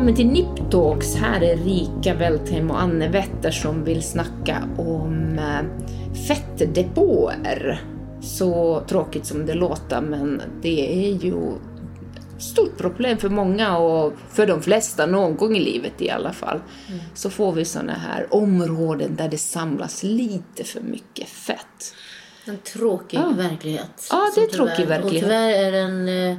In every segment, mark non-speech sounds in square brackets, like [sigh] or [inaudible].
välkommen till Niptalks. Här är Rika Weltheim och Anne Wetter som vill snacka om eh, fettdepåer. Så tråkigt som det låter, men det är ju stort problem för många och för de flesta någon gång i livet i alla fall. Mm. Så får vi såna här områden där det samlas lite för mycket fett. En tråkig ja. verklighet. Ja, det är en tråkig verklighet. Och tyvärr är den eh,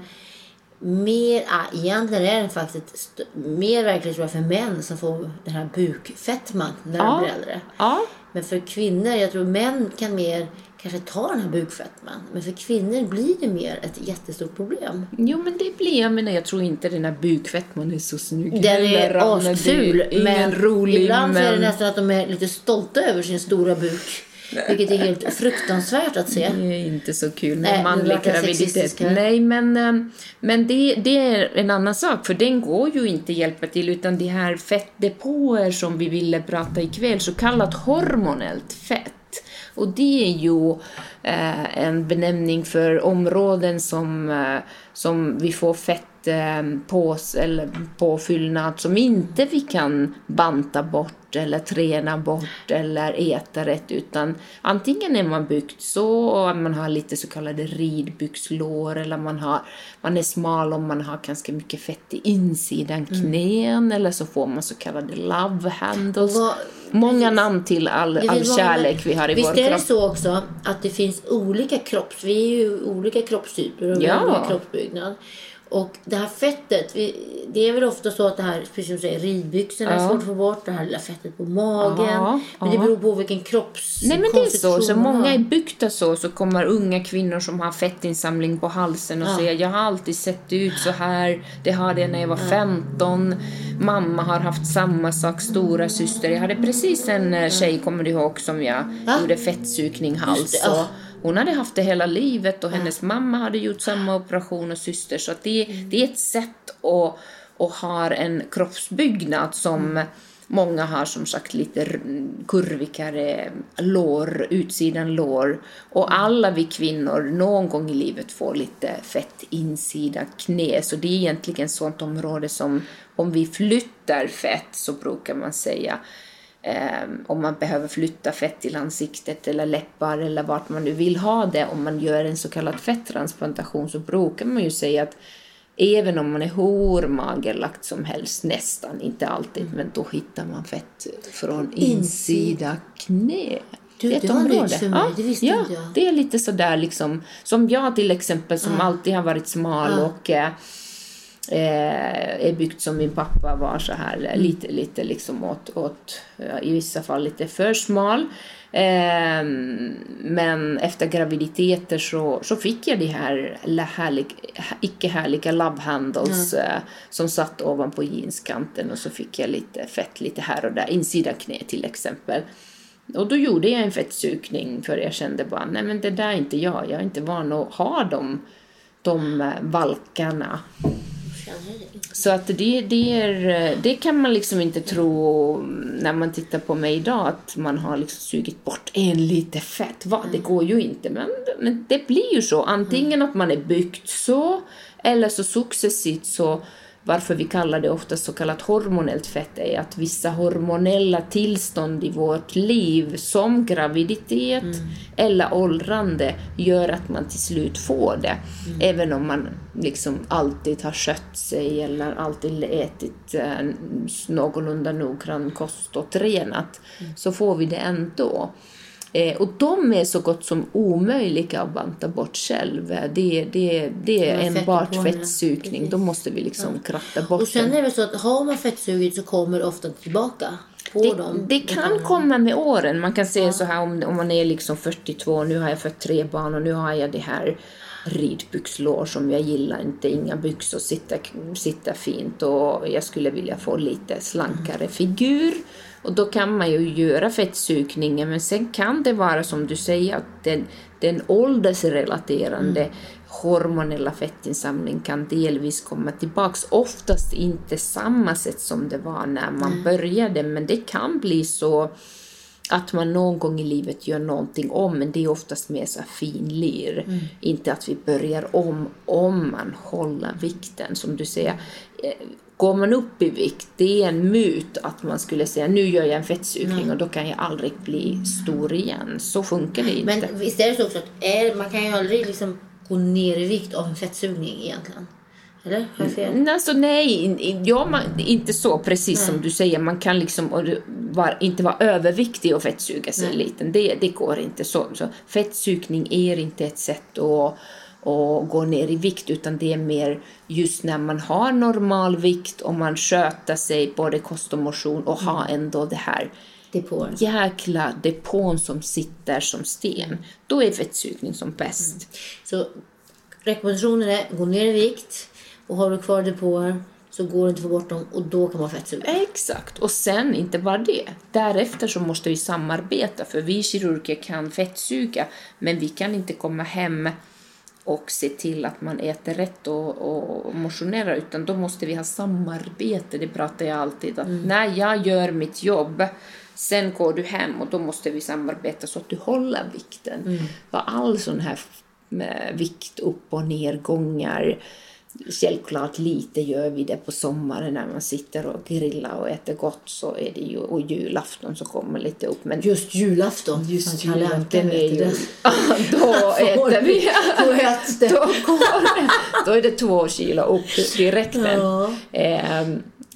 mer, ah, egentligen är det faktiskt mer verkligt tror jag, för män som får den här bukfettman när ja. de blir äldre. Ja. Men för kvinnor, jag tror män kan mer kanske ta den här bukfettman. Men för kvinnor blir det mer ett jättestort problem. Jo, men det blir, jag menar, jag tror inte den här bukfettman är så snygg. Den är asful, men rolig, ibland men... är det nästan att de är lite stolta över sin stora buk. Vilket är helt fruktansvärt att se. Det är inte så kul med Nej, manlig graviditet. Nej, men, eh, men det, det är en annan sak, för den går ju inte hjälpa till, utan de här fettdepåer som vi ville prata ikväll, så kallat hormonellt fett. Och det är ju en benämning för områden som, eh, som vi får fett eh, på, eller påfyllnad som inte vi kan banta bort eller träna bort eller äta rätt utan antingen är man byggt så att man har lite så kallade ridbyxlår eller man, har, man är smal om man har ganska mycket fett i insidan mm. knän mm. eller så får man så kallade love handles. Vad, Många namn till all, all kärlek vi har i vår kropp. Visst är det så också att det finns olika kropps... Vi är ju olika kroppstyper och ja. olika kroppsbyggnad. Och det här fettet, vi, det är väl ofta så att det här, precis som du säger, ridbyxorna ja. är svårt att få bort, det här lilla fettet på magen. Aha, men det beror på vilken kropps Nej men det är så, så många är byggda så, så kommer unga kvinnor som har fettinsamling på halsen och ja. säger jag har alltid sett ut så här, det hade jag när jag var 15, mamma har haft samma sak, stora syster. Jag hade precis en eh, tjej, kommer du ihåg, som jag ja. gjorde fettsugning hals. Och, hon hade haft det hela livet och hennes mamma hade gjort samma operation och syster. Så det, mm. det är ett sätt att, att ha en kroppsbyggnad som mm. Många har som sagt lite kurvigare lår, utsidan lår. Och alla vi kvinnor någon gång i livet får lite fett insida knä. Så det är egentligen ett sånt område som om vi flyttar fett så brukar man säga om man behöver flytta fett till ansiktet eller läppar eller vart man nu vill ha det. Om man gör en så kallad fetttransplantation så brukar man ju säga att även om man är hur magerlagt som helst, nästan, inte alltid, mm. men då hittar man fett från insida knä. Du, det, det var nytt för mig, ja, det visste ja, inte jag. Det är lite sådär liksom, som jag till exempel som ah. alltid har varit smal ah. och eh, är byggt som min pappa var så här mm. lite, lite liksom åt, åt i vissa fall lite för smal. Eh, men efter graviditeter så, så fick jag de här härlig, icke härliga love handles mm. eh, som satt ovanpå jeanskanten och så fick jag lite fett lite här och där, insida knä till exempel. Och då gjorde jag en fettsugning för jag kände bara, nej men det där är inte jag, jag är inte van att ha de, de eh, valkarna. Så att det, det, är, det kan man liksom inte tro när man tittar på mig idag att man har liksom sugit bort en lite fett. Va? Det går ju inte, men, men det blir ju så. Antingen att man är byggt så eller så successivt så varför vi kallar det ofta så kallat hormonellt fett är att vissa hormonella tillstånd i vårt liv, som graviditet mm. eller åldrande, gör att man till slut får det. Mm. Även om man liksom alltid har skött sig eller alltid ätit eh, någorlunda noggrann kost och tränat, mm. så får vi det ändå. Eh, och de är så gott som omöjliga att banta bort själv. Det, det, det är enbart fettsugning. Då måste vi liksom ja. kratta bort Och sen är det så att har man fettsugit så kommer det ofta tillbaka. Det, dem, det kan komma med åren. Man kan säga ja. så här om, om man är liksom 42, nu har jag fött tre barn och nu har jag det här ridbyxlår som jag gillar inte, inga byxor sitter, sitter fint och jag skulle vilja få lite slankare mm. figur. Och då kan man ju göra fettsugningen men sen kan det vara som du säger att den, den åldersrelaterande mm. hormonella fettinsamling kan delvis komma tillbaks. Oftast inte samma sätt som det var när man mm. började men det kan bli så att man någon gång i livet gör någonting om, men det är oftast mer så finlir. Mm. Inte att vi börjar om, om man håller vikten. Som du säger, eh, går man upp i vikt, det är en myt att man skulle säga nu gör jag en fettsugning mm. och då kan jag aldrig bli stor igen. Så funkar det inte. Men visst är det så också att är, man kan ju aldrig liksom gå ner i vikt av en fettsugning egentligen? Eller? Har jag fel? Alltså, nej, ja, man, inte så precis nej. som du säger. Man kan liksom var, inte vara överviktig och fettsuga sig nej. liten. Det, det går inte. Så, så fettsugning är inte ett sätt att och gå ner i vikt utan det är mer just när man har normal vikt och man sköter sig både kost och motion och mm. har ändå det här depån. jäkla depån som sitter som sten. Då är fettsugning som bäst. Mm. Så rekommendationen är gå ner i vikt och har du kvar depåer så går det inte att få bort dem och då kan man fettsuga. Exakt, och sen inte bara det. Därefter så måste vi samarbeta för vi kirurger kan fettsuga men vi kan inte komma hem och se till att man äter rätt och, och motionerar utan då måste vi ha samarbete, det pratar jag alltid att mm. när jag gör mitt jobb sen går du hem och då måste vi samarbeta så att du håller vikten. Mm. För all sån här eh, vikt upp och nergångar Självklart lite gör vi det på sommaren när man sitter och grillar och äter gott så är det ju, och julafton så kommer lite upp. Men just julafton, just julafton är ju, [laughs] [laughs] då äter vi, då, äts det. Då, [laughs] då är det två kilo upp direkt. Ja. Eh,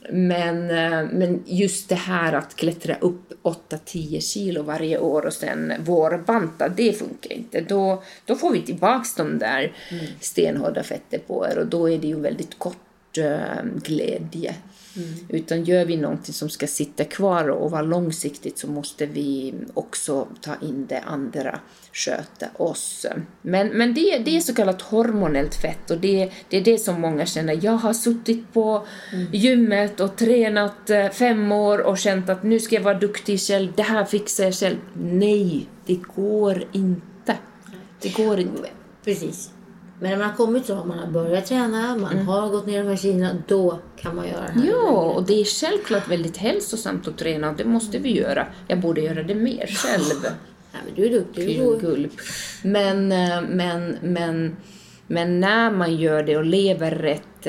men, eh, men just det här att klättra upp 8-10 kilo varje år och sen vårbanta, det funkar inte. Då, då får vi tillbaks de där mm. stenhårda fettdepåer och då är det ju väldigt kort äh, glädje. Mm. Utan gör vi någonting som ska sitta kvar och vara långsiktigt så måste vi också ta in det andra, sköta oss. Men, men det, det är så kallat hormonellt fett och det, det är det som många känner. Jag har suttit på mm. gymmet och tränat eh, fem år och känt att nu ska jag vara duktig själv, det här fixar jag själv. Nej, det går inte. Det går inte. Precis. Men när man har kommit så, man har börjat träna, man mm. har gått ner de här kilona, då kan man göra det här. Ja, och det är självklart väldigt hälsosamt att träna och det måste vi göra. Jag borde göra det mer själv. ja, men du är duktig. Gulp. Men, eh, men, men, men när man gör det och lever rätt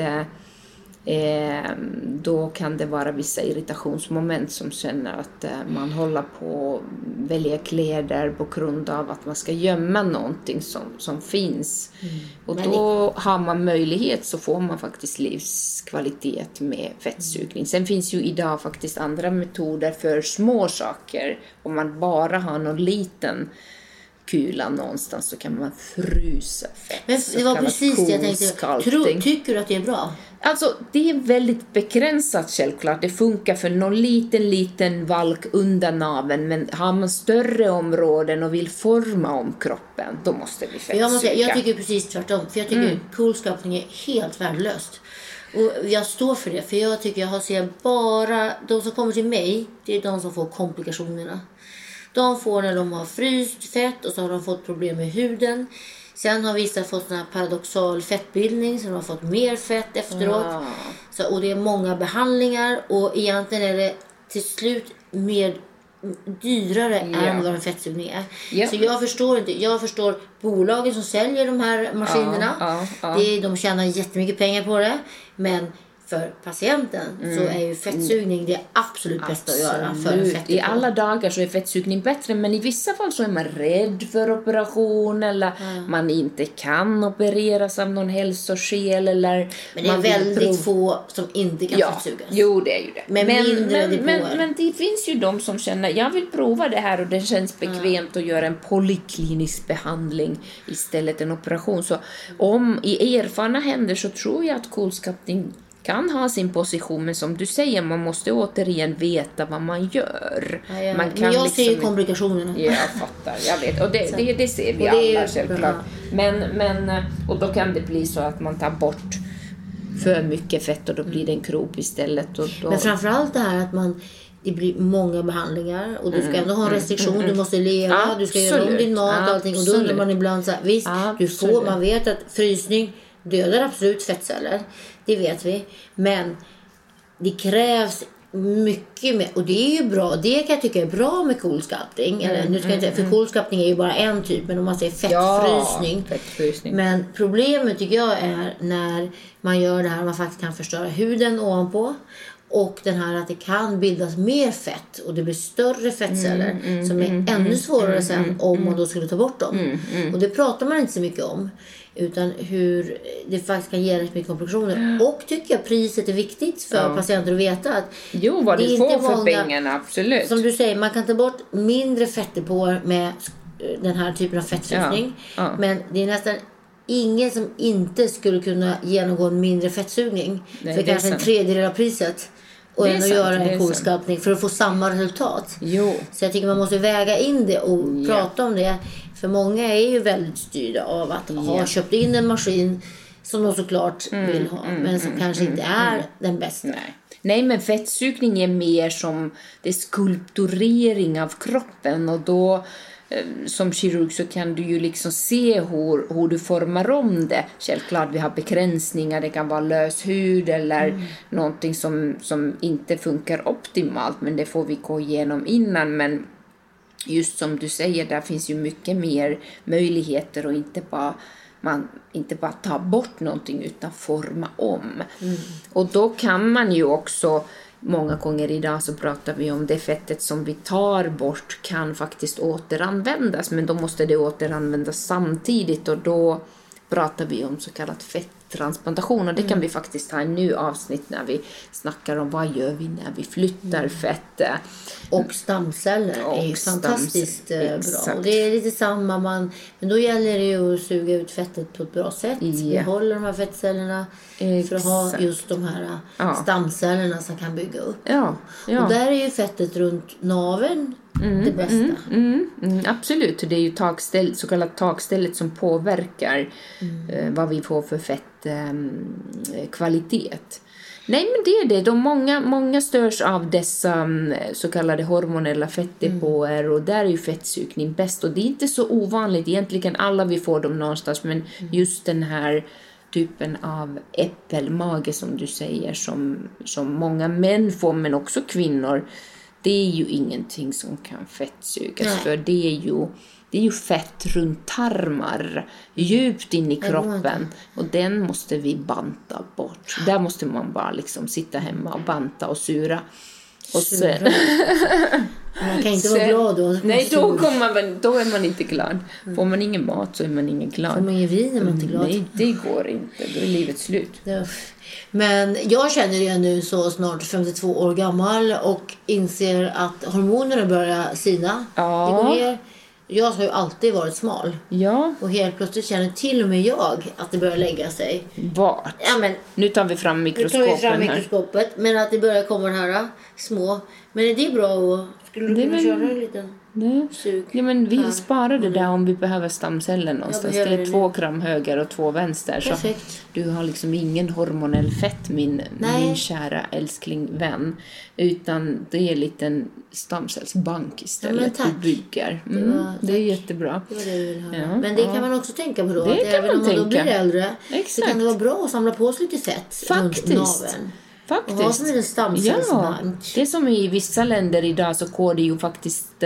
eh, eh, då kan det vara vissa irritationsmoment som känner att eh, man håller på att välja kläder på grund av att man ska gömma någonting som, som finns. Mm. Och då har man möjlighet så får man faktiskt livskvalitet med fettsugning. Sen finns ju idag faktiskt andra metoder för små saker. Om man bara har någon liten kula någonstans så kan man frysa fett. Men det var precis det jag tänkte. Tro, tycker du att det är bra? Alltså, det är väldigt begränsat självklart. Det funkar för någon liten, liten valk under naveln, men har man större områden och vill forma om kroppen, då måste vi fettsuga. Jag, måste, jag tycker precis tvärtom, för jag tycker mm. coolskapning är helt värdelöst. Och jag står för det, för jag tycker jag ser bara, de som kommer till mig, det är de som får komplikationerna. De får när de har fryst fett och så har de fått problem med huden. Sen har vissa fått sån paradoxal fettbildning så de har fått mer fett efteråt. Ah. Så, och det är många behandlingar och egentligen är det till slut mer dyrare ja. än vad en fettsugning är. Ja. Så jag förstår inte. Jag förstår bolagen som säljer de här maskinerna. Ja, det, de tjänar jättemycket pengar på det. Men för patienten mm. så är ju fettsugning det absolut bästa absolut. att göra. För I alla dagar så är fettsugning bättre men i vissa fall så är man rädd för operation eller mm. man inte kan opereras av någon hälsoskäl eller Men det är väldigt få som inte kan ja. fettsugas. Jo, det är ju det. Men, men, mindre men, men, men, det finns ju de som känner jag vill prova det här och det känns bekvämt mm. att göra en polyklinisk behandling istället en operation. Så om i erfarna händer så tror jag att kolskattning kan ha sin position, men som du säger, man måste återigen veta vad man gör. Ja, ja. Man kan men jag liksom... ser ju komplikationerna. Ja, jag fattar. Jag vet. Och det, [laughs] det, det ser vi alla självklart. Men, men, och då kan det bli så att man tar bort för mycket fett och då blir det en krop istället. Och då... Men framförallt det här att man det blir många behandlingar och du ska mm, ändå ha en mm, restriktion, mm, du måste leva, Absolut. du ska göra om din mat och allting. Och då undrar man ibland så här, visst, du får, man vet att frysning dödar absolut fettceller. Det vet vi. Men det krävs mycket mer. Och det är ju bra. Det kan jag tycka är bra med coolsculpting. Eller Mm, nu ska jag inte, för coolsculpting är ju bara en typ. Men om man säger fettfrysning. Ja, fettfrysning. Men problemet tycker jag är när man gör det här man faktiskt kan förstöra huden ovanpå. Och den här att det kan bildas mer fett och det blir större fettceller Mm, som är ännu svårare sen om man då skulle ta bort dem. Mm, Och det pratar man inte så mycket om. Utan hur det faktiskt kan ge rätt mycket komplikationer. Och tycker jag priset är viktigt för patienter att veta att Jo, vad du får för många- pengarna, absolut. som du säger, man kan ta bort mindre fettdepåer med den här typen av fettsugning. Ja, ja. Men det är nästan ingen som inte skulle kunna genomgå en mindre fettsugning Nej, för kanske en tredjedel av priset. Och ändå sant, göra en coolsculpting för att få samma resultat. Jo. Så jag tycker man måste väga in det och Ja. prata om det. För många är ju väldigt styrda av att ha Ja. köpt in en maskin som de såklart Mm, vill ha men som kanske inte är den bästa. Nej. Nej, men fettsugning är mer som det skulpturering av kroppen och då eh, som kirurg så kan du ju liksom se hur, hur du formar om det. Självklart, vi har begränsningar, det kan vara lös hud eller Mm. någonting som, som inte funkar optimalt, men det får vi gå igenom innan. Men just som du säger, där finns ju mycket mer möjligheter och inte bara man inte bara tar bort någonting utan forma om. Och då kan man ju också Många gånger idag så pratar vi om det fettet som vi tar bort kan faktiskt återanvändas men då måste det återanvändas samtidigt och då pratar vi om så kallat fetttransplantation och det kan vi faktiskt ha en ny avsnitt när vi snackar om vad gör vi när vi flyttar fett. Och stamceller Och är fantastiskt eh, bra. exakt. Och det är lite samma, man, men då gäller det ju att suga ut fettet på ett bra sätt. Ja. Behålla de här fettcellerna för att ha Exakt. just de här eh, Ja. stamcellerna som kan bygga upp. Ja, ja. Och där är ju fettet runt naveln det bästa. Mm, mm, absolut, det är ju takställ, så kallat takstället som påverkar eh, vad vi får för fettkvalitet. kvalitet. Nej, men det är det. De många, många störs av dessa mm, så kallade hormonella fettdepåer och där är ju fettsugning bäst. Och det är inte så ovanligt, egentligen alla vi får dem någonstans, men just den här typen av äppelmage som du säger som, som många män får, men också kvinnor. Det är ju ingenting som kan fettsugas Nej. för det är ju det är ju fett runt tarmar, djupt in i kroppen. Och den måste vi banta bort. Där måste man bara liksom sitta hemma och banta och sura. Och sen. [laughs] Man kan inte vara sen- glad då. Nej, då, kommer man, då är man inte glad. Får man ingen mat så är man ingen glad. Får man ingen vin är man inte glad. Nej, det går inte. Då är livet slut. Ja. Men jag känner det nu så snart 52 år gammal och inser att hormonerna börjar sina. Ja. Det går ner. Jag har ju alltid varit smal. Ja, Och helt plötsligt känner till och med jag att det börjar lägga sig. vart? Ja, men Nu tar vi fram nu tar vi fram här. mikroskopet. Men att det börjar komma de här äh, små. Men är det bra att... Skulle du kunna väl- köra en liten Det. sug? Ja, men vi Ja. sparar det där om vi behöver stamceller någonstans. Det är det två gram höger och två vänster. Så du har liksom ingen hormonell fett, min, Nej. min kära älskling vän. Utan det är en liten stamcellsbank istället tack. du bygger. Mm, det, var- är jättebra. Det var det ville. Ja, Men det ja. kan man också tänka på då. Det att kan även man om man då blir äldre så Exakt. kan det vara bra att samla på sig lite fett Faktiskt. runt naveln. Faktiskt. Och ha som en stamcellsbank. det är som i vissa länder idag så går det ju faktiskt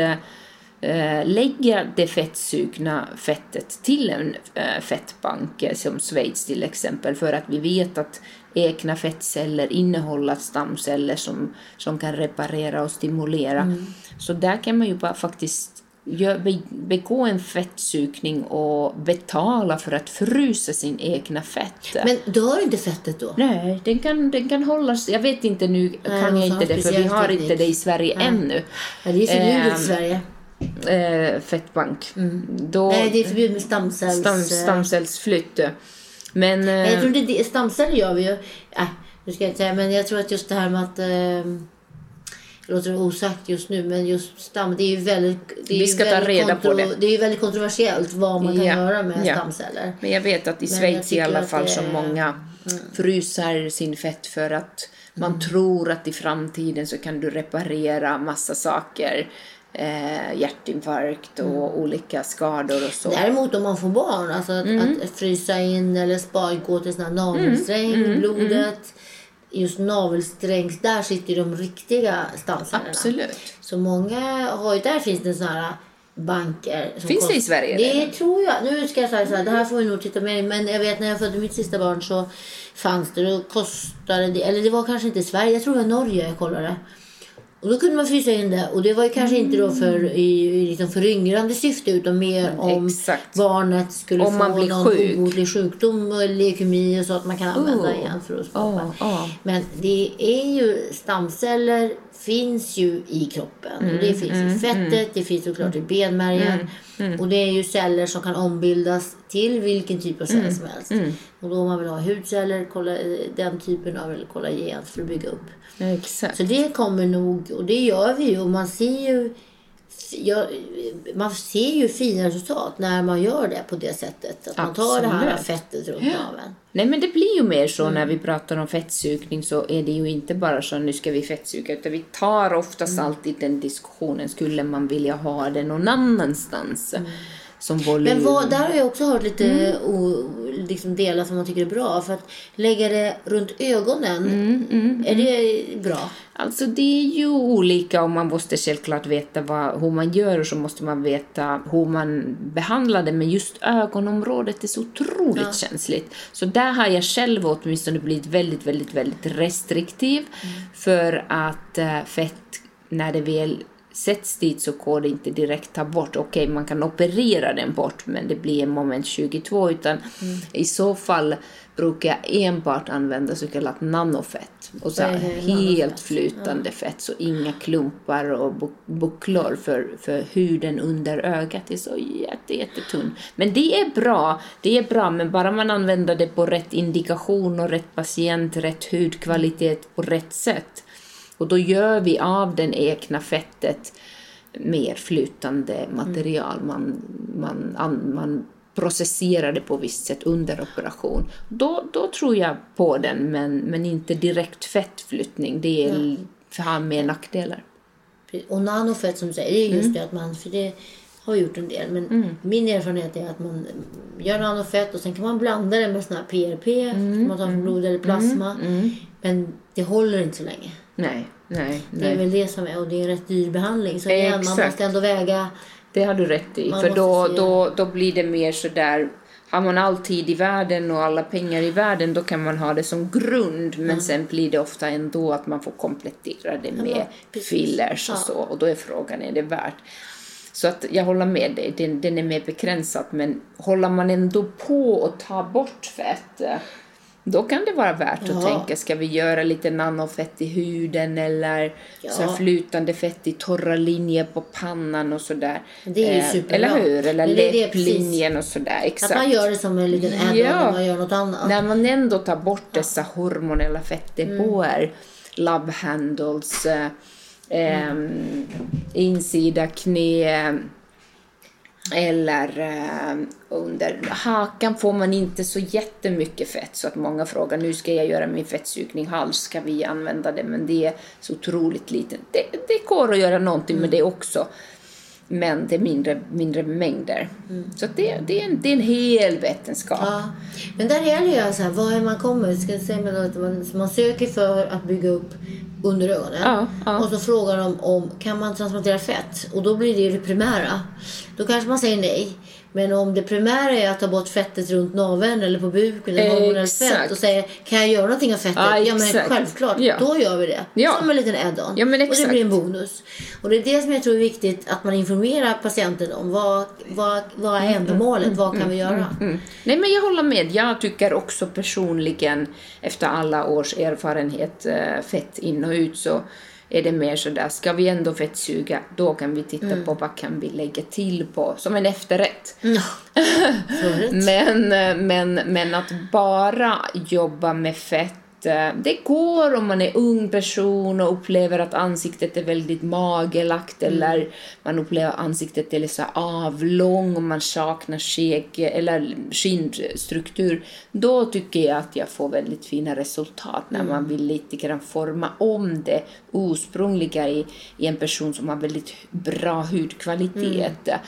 eh, lägga det fettsugna fettet till en eh, fettbank som Schweiz till exempel för att vi vet att egna fettceller innehåller stamceller som, som kan reparera och stimulera. Så där kan man ju bara faktiskt begå en fettsugning och betala för att frysa sin egna fett. Men dör inte fettet då? Nej, den kan, den kan hållas. Jag vet inte nu, kan jag inte det för vi har inte det i Sverige ännu. Ja, det är förbjudet Ehm, i Sverige. Eh, fettbank. Då, Nej, det är förbjudet med stamcells... stam, stamcellsflytt. Men... Eh, jag tror inte det. Stamceller gör vi ju. Äh, nu ska jag inte säga, men jag tror att just det här med att... Eh, det låter osagt just nu, men just stam, det är ju väldigt... Det är Vi ska ta väldigt reda på det. Det är ju väldigt kontroversiellt vad man kan Ja, göra med ja. stamceller. Men jag vet att i Men Schweiz i alla fall det så är- många frysar sin fett för att man tror att i framtiden så kan du reparera massa saker. Eh, hjärtinfarkt och olika skador och så. Däremot om man får barn, alltså att, Mm. att frysa in eller spara, gå till sån här navelsträng, blodet. just navelsträngs, där sitter de riktiga stamcellerna. Absolut. Så många har ju, där finns det sådana här banker. Finns kost... det i Sverige? Det redan? tror jag. Nu ska jag säga så här, det här får vi nog titta mer Men jag vet när jag födde mitt sista barn så fanns det. Då kostade det, eller det var kanske inte i Sverige, jag tror det var Norge jag kollade. Och då kunde man frysa in det. Och det var ju kanske mm. inte då för, i, i liksom föryngrande syfte utan mer om Exakt. barnet skulle om få man blir någon sjuk. obotlig sjukdom, leukemi och så att man kan använda oh. igen för att skapa. Oh, oh. Men det är ju stamceller finns ju i kroppen. Mm, och det finns mm, i fettet, mm. det finns såklart i benmärgen. Mm, mm. Och det är ju celler som kan ombildas till vilken typ av cell mm, som helst. Och då om man vill ha hudceller, kolla, den typen av kollagen för att bygga upp. exakt. Så det kommer nog, och det gör vi ju. Och man ser ju jag, man ser ju fina resultat när man gör det på det sättet. Att man tar det här fettet runt naveln. Nej men det blir ju mer så mm. när vi pratar om fettsugning så är det ju inte bara så nu ska vi fettsuga utan vi tar oftast mm. alltid den diskussionen. Skulle man vilja ha det någon annanstans? Mm som volym. Men vad, där har jag också hört lite mm. o, liksom delar som man tycker är bra. För att lägga det runt ögonen, mm, mm, är det bra? Alltså det är ju olika och man måste självklart veta vad, hur man gör och så måste man veta hur man behandlar det. Men just ögonområdet är så otroligt ja. känsligt. Så där har jag själv åtminstone blivit väldigt, väldigt, väldigt restriktiv. Mm. För att äh, fett, när det väl sätts dit så går det inte direkt ta bort. Okej, okay, man kan operera den bort men det blir en moment 22 utan mm. i så fall brukar jag enbart använda så kallat nanofett. Och så helt flytande ja. fett så inga klumpar och bucklor för, för huden under ögat är så jätte, jättetunn. Men det är bra, det är bra men bara man använder det på rätt indikation och rätt patient, rätt hudkvalitet på rätt sätt och då gör vi av den egna fettet mer flytande material. Man, man, man processerar det på visst sätt under operation. Då, då tror jag på den, men, men inte direkt fettflyttning. Det är, mm. har mer nackdelar. Och nanofett som du säger, det är just mm. det att man, för det har gjort en del, men mm. min erfarenhet är att man gör nanofett och sen kan man blanda det med sån här PRP, mm. man tar från blod eller plasma. Mm. mm. Men det håller inte så länge. Nej, nej. Det är väl det som är, och det är en rätt dyr behandling. Så igen, man måste ändå väga. Det har du rätt i, för då, då, då blir det mer sådär har man all tid i världen och alla pengar i världen då kan man ha det som grund men mm. sen blir det ofta ändå att man får komplettera det med ja, fillers och så och då är frågan är det värt. Så att jag håller med dig, den, den är mer begränsad men håller man ändå på att ta bort fett då kan det vara värt ja. att tänka, ska vi göra lite nanofett i huden eller ja. så flytande fett i torra linjer på pannan och sådär. Det är ju eh, superbra. Eller hur? Eller läpplinjen och sådär. Exakt. Att man gör det som en liten add ja. man gör något annat. När man ändå tar bort dessa hormonella fettdepåer, mm. love handles, eh, mm. insida knä, eller eh, under hakan får man inte så jättemycket fett så att många frågar nu ska jag göra min fettsugning hals, ska vi använda det? Men det är så otroligt lite. Det, det går att göra någonting mm. med det också. Men det är mindre, mindre mängder. Mm. Så det, det, är en, det är en hel vetenskap. Ja. Men där är det ju så här, var är man kommer? Ska säga att man, man söker för att bygga upp under ögonen. Ja, ja. Och så frågar de om kan man transplantera fett? Och då blir det det primära. Då kanske man säger nej. Men om det primära är att ta bort fettet runt naveln eller på buken eller hormonellt fett och säger kan jag göra någonting av fettet? Ja, ja men självklart, ja. då gör vi det. Ja. Som en liten add-on. Ja, och det blir en bonus. Och det är det som jag tror är viktigt att man informerar patienten om. Vad, vad, vad är mm, ändamålet? Mm, vad kan vi mm, göra? Mm, Nej men jag håller med. Jag tycker också personligen efter alla års erfarenhet eh, fett in och ut så är det mer sådär, ska vi ändå fettsuga, då kan vi titta mm. på vad kan vi lägga till på, som en efterrätt. Ja. [laughs] men, men, men att bara jobba med fett Eh, det går om man är ung person och upplever att ansiktet är väldigt magelagt mm. eller man upplever att ansiktet är så avlång och man saknar skägg eller skinnstruktur. Då tycker jag att jag får väldigt fina resultat när mm. man vill lite grann forma om det ursprungliga i, i en person som har väldigt bra hudkvalitet. Mm.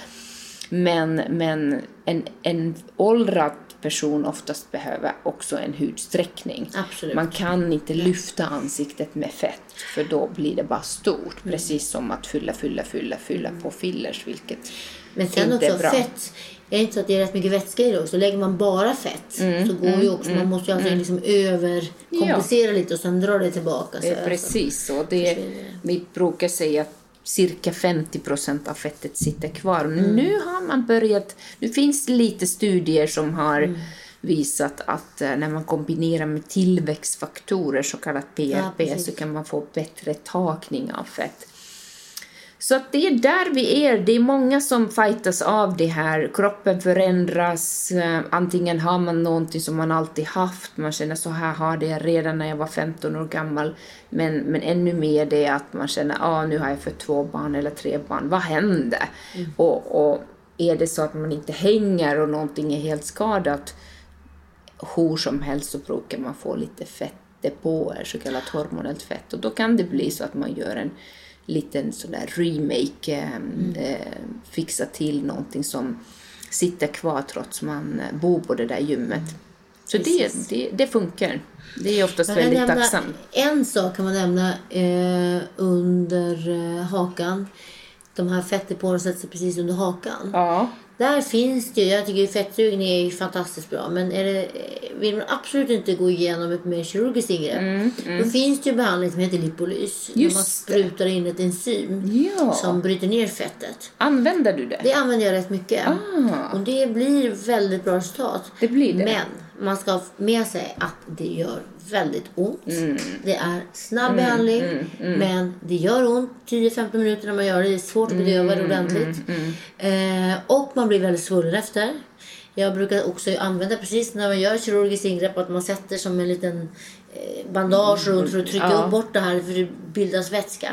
Men, men en, en åldrad person oftast behöver också en hudsträckning. Absolut. Man kan inte lyfta ansiktet med fett för då blir det bara stort. Precis som att fylla, fylla, fylla, fylla på fillers vilket Men sen inte är också bra. fett. Är det inte så att det är rätt mycket vätska i det också? Lägger man bara fett Mm, så går ju också, man måste ju alltså liksom överkompensera lite och sen dra det tillbaka. Så Det är precis så. Det är, vi brukar säga att cirka 50 procent av fettet sitter kvar. Nu har man börjat, nu finns det lite studier som har visat att eh, när man kombinerar med tillväxtfaktorer, så kallat PRP, precis. så kan man få bättre takning av fett. Så att det är där vi är. Det är många som fightas av det här. Kroppen förändras. eh, Antingen har man någonting som man alltid haft. Man känner så här har jag redan när jag var 15 år gammal. Men, men ännu mer det att man känner ah, nu har jag fått två barn eller tre barn. Vad hände? Och, och är det så att man inte hänger och någonting är helt skadat hur som helst så brukar man få lite fettdepåer, så kallat hormonellt fett. Och då kan det bli så att man gör en liten sådär remake, eh, eh, fixar till någonting som sitter kvar trots man eh, bor på det där gymmet. Så det, det, det funkar. Det är oftast väldigt nämna, tacksamt. en sak kan man nämna eh, under eh, hakan. De här fettdepåerna sätter sig precis under hakan. Ja. Där finns det ju, jag tycker fettsugning är ju fantastiskt bra. Men det, vill man absolut inte gå igenom ett mer kirurgiskt ingrepp. Då finns det ju behandling som heter lipolys. Man Mm, Just det. sprutar in ett enzym Ja. som bryter ner fettet. Använder du det? Det använder jag rätt mycket. Ah. Och det blir väldigt bra resultat. Det blir det. Men man ska ha med sig att det gör väldigt ont. Mm. Det är snabb behandling. Men det gör ont 10-15 minuter när man gör det. Det är svårt att bedöva Mm, det ordentligt. Eh, och man blir väldigt svullen efter. Jag brukar också använda precis när man gör kirurgiskt ingrepp att man sätter som en liten eh, bandage runt för att trycka Ja. upp bort det här för det bildas vätska.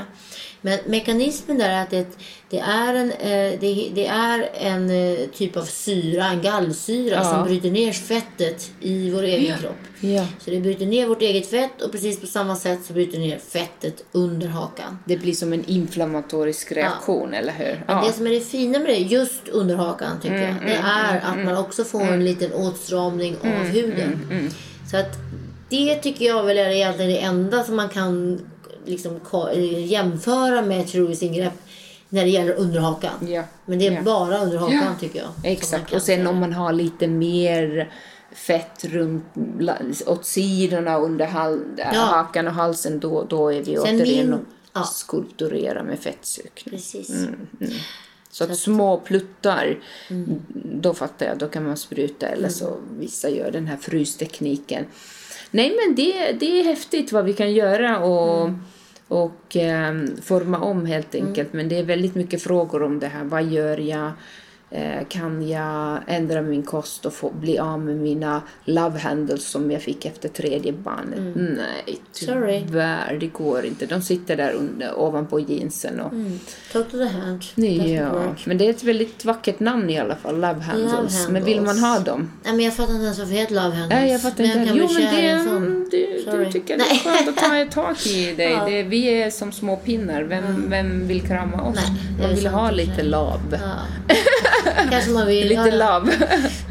Men mekanismen där är att det, det är en, eh, det, det är en eh, typ av syra, en gallsyra Ja. som bryter ner fettet i vår egen kropp. Ja. Så det bryter ner vårt eget fett och precis på samma sätt så bryter det ner fettet under hakan. Det blir som en inflammatorisk reaktion, eller hur? Men det som är det fina med det, just under hakan tycker jag, det är att man också får en liten åtstramning av huden. Så att det tycker jag väl är egentligen det enda som man kan liksom eh, jämföra med ett kirurgiskt ingrepp när det gäller under hakan. Ja. Men det är Ja. bara under hakan Ja. tycker jag. Exakt, och sen om man har lite mer fett runt, åt sidorna under hal, hakan och halsen, då, då är vi Sen återigen min- och ja. skulpturera med fettsökning. Precis. Så att små pluttar, Mm. då fattar jag, då kan man spruta eller så vissa gör den här frystekniken. Nej men det, det är häftigt vad vi kan göra och, Mm. och ehm, forma om helt enkelt. Men det är väldigt mycket frågor om det här. Vad gör jag? Eh, kan jag ändra min kost och få, bli av med mina love handles som jag fick efter tredje barnet? Nej, Sorry. tyvärr, det går inte. De sitter där under, ovanpå jeansen och Talk to the hand. Ja, men det är ett väldigt vackert namn i alla fall, Love Handles. Love Men vill man Handles. ha dem? Nej, men jag fattar inte ens varför det heter Love Handles. Nej, jag fattar men inte. jag kan Jo, men det, en du, Sorry. du tycker det är Nej. skönt att ta ett tag i [laughs] dig. Ja. Det, vi är som små pinnar. Vem, vem vill krama oss? Nej, man vill ha lite love. Ja. [laughs] Kanske man vill. Lite ja, love.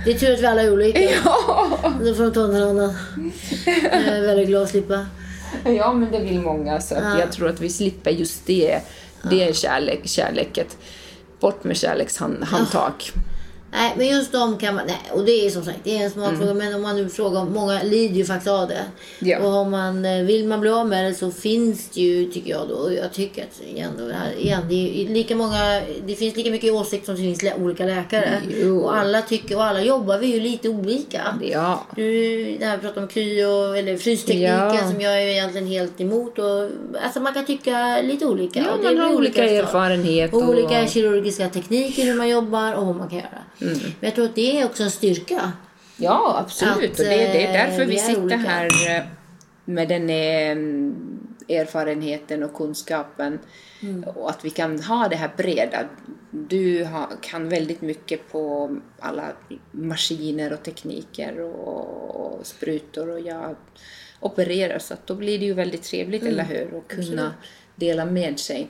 Det är tur att vi alla är olika. ja. Då får de ta någon annan. Jag är väldigt glad att slippa. ja, men det vill många. Så att Ja. jag tror att vi slipper just det. Det är kärlek, kärleket. Bort med kärlekshandtag. Nej, men just de kan man... Nej, och det är som sagt, det är en smakfråga. Men om man nu frågar, många lider ju faktiskt av det. Ja. Och om man, eh, vill man bli av med det så finns det ju, tycker jag då, och jag tycker att igen, då, här, igen det, är lika många, det finns lika mycket åsikt som det finns lä- olika läkare. Jo. Och alla tycker, och alla jobbar vi ju lite olika. Ja. Du, det här vi pratar om kryo eller frystekniken Ja. som jag är egentligen helt emot. Och, alltså man kan tycka lite olika. Ja, och det man har olika resultat. erfarenhet och- Olika kirurgiska tekniker hur man jobbar och vad man kan göra. Mm. Men jag tror att det är också en styrka. Ja, absolut. Att, och det, det är eh, därför vi, vi är sitter olika. här eh, med den eh, erfarenheten och kunskapen. Mm. Och att vi kan ha det här breda. Du kan väldigt mycket på alla maskiner och tekniker och, sprutor och jag opererar så att då blir det ju väldigt trevligt, Mm. eller hur? Och kunna dela med sig.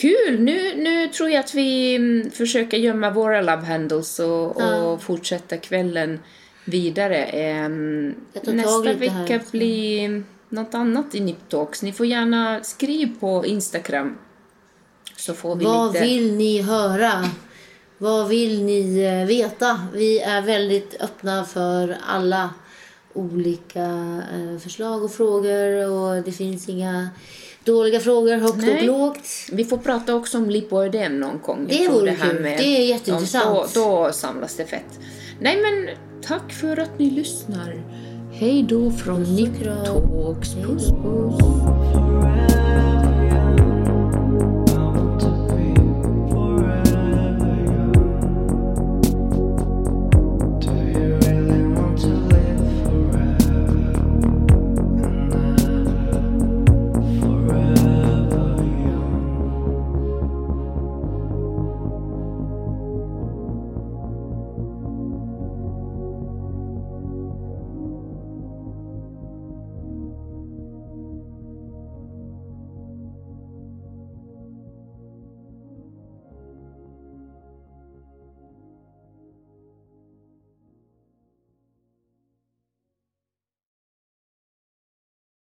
Kul! Nu, nu tror jag att vi mm, försöker gömma våra love handles och, Ja. och fortsätta kvällen vidare. Ehm, nästa vecka blir något annat i Nip Talks. Ni får gärna skriva på Instagram. Så får vi Vad lite... vill ni höra? Vad vill ni eh, veta? Vi är väldigt öppna för alla olika eh, förslag och frågor och det finns inga dåliga frågor högt Nej. och lågt. Vi får prata också om lipoödem någon gång. Det vore kul. Med, det är jätteintressant. Då, då samlas det fett. Nej men tack för att ni lyssnar. Hej då från Nip Talks. Puss puss.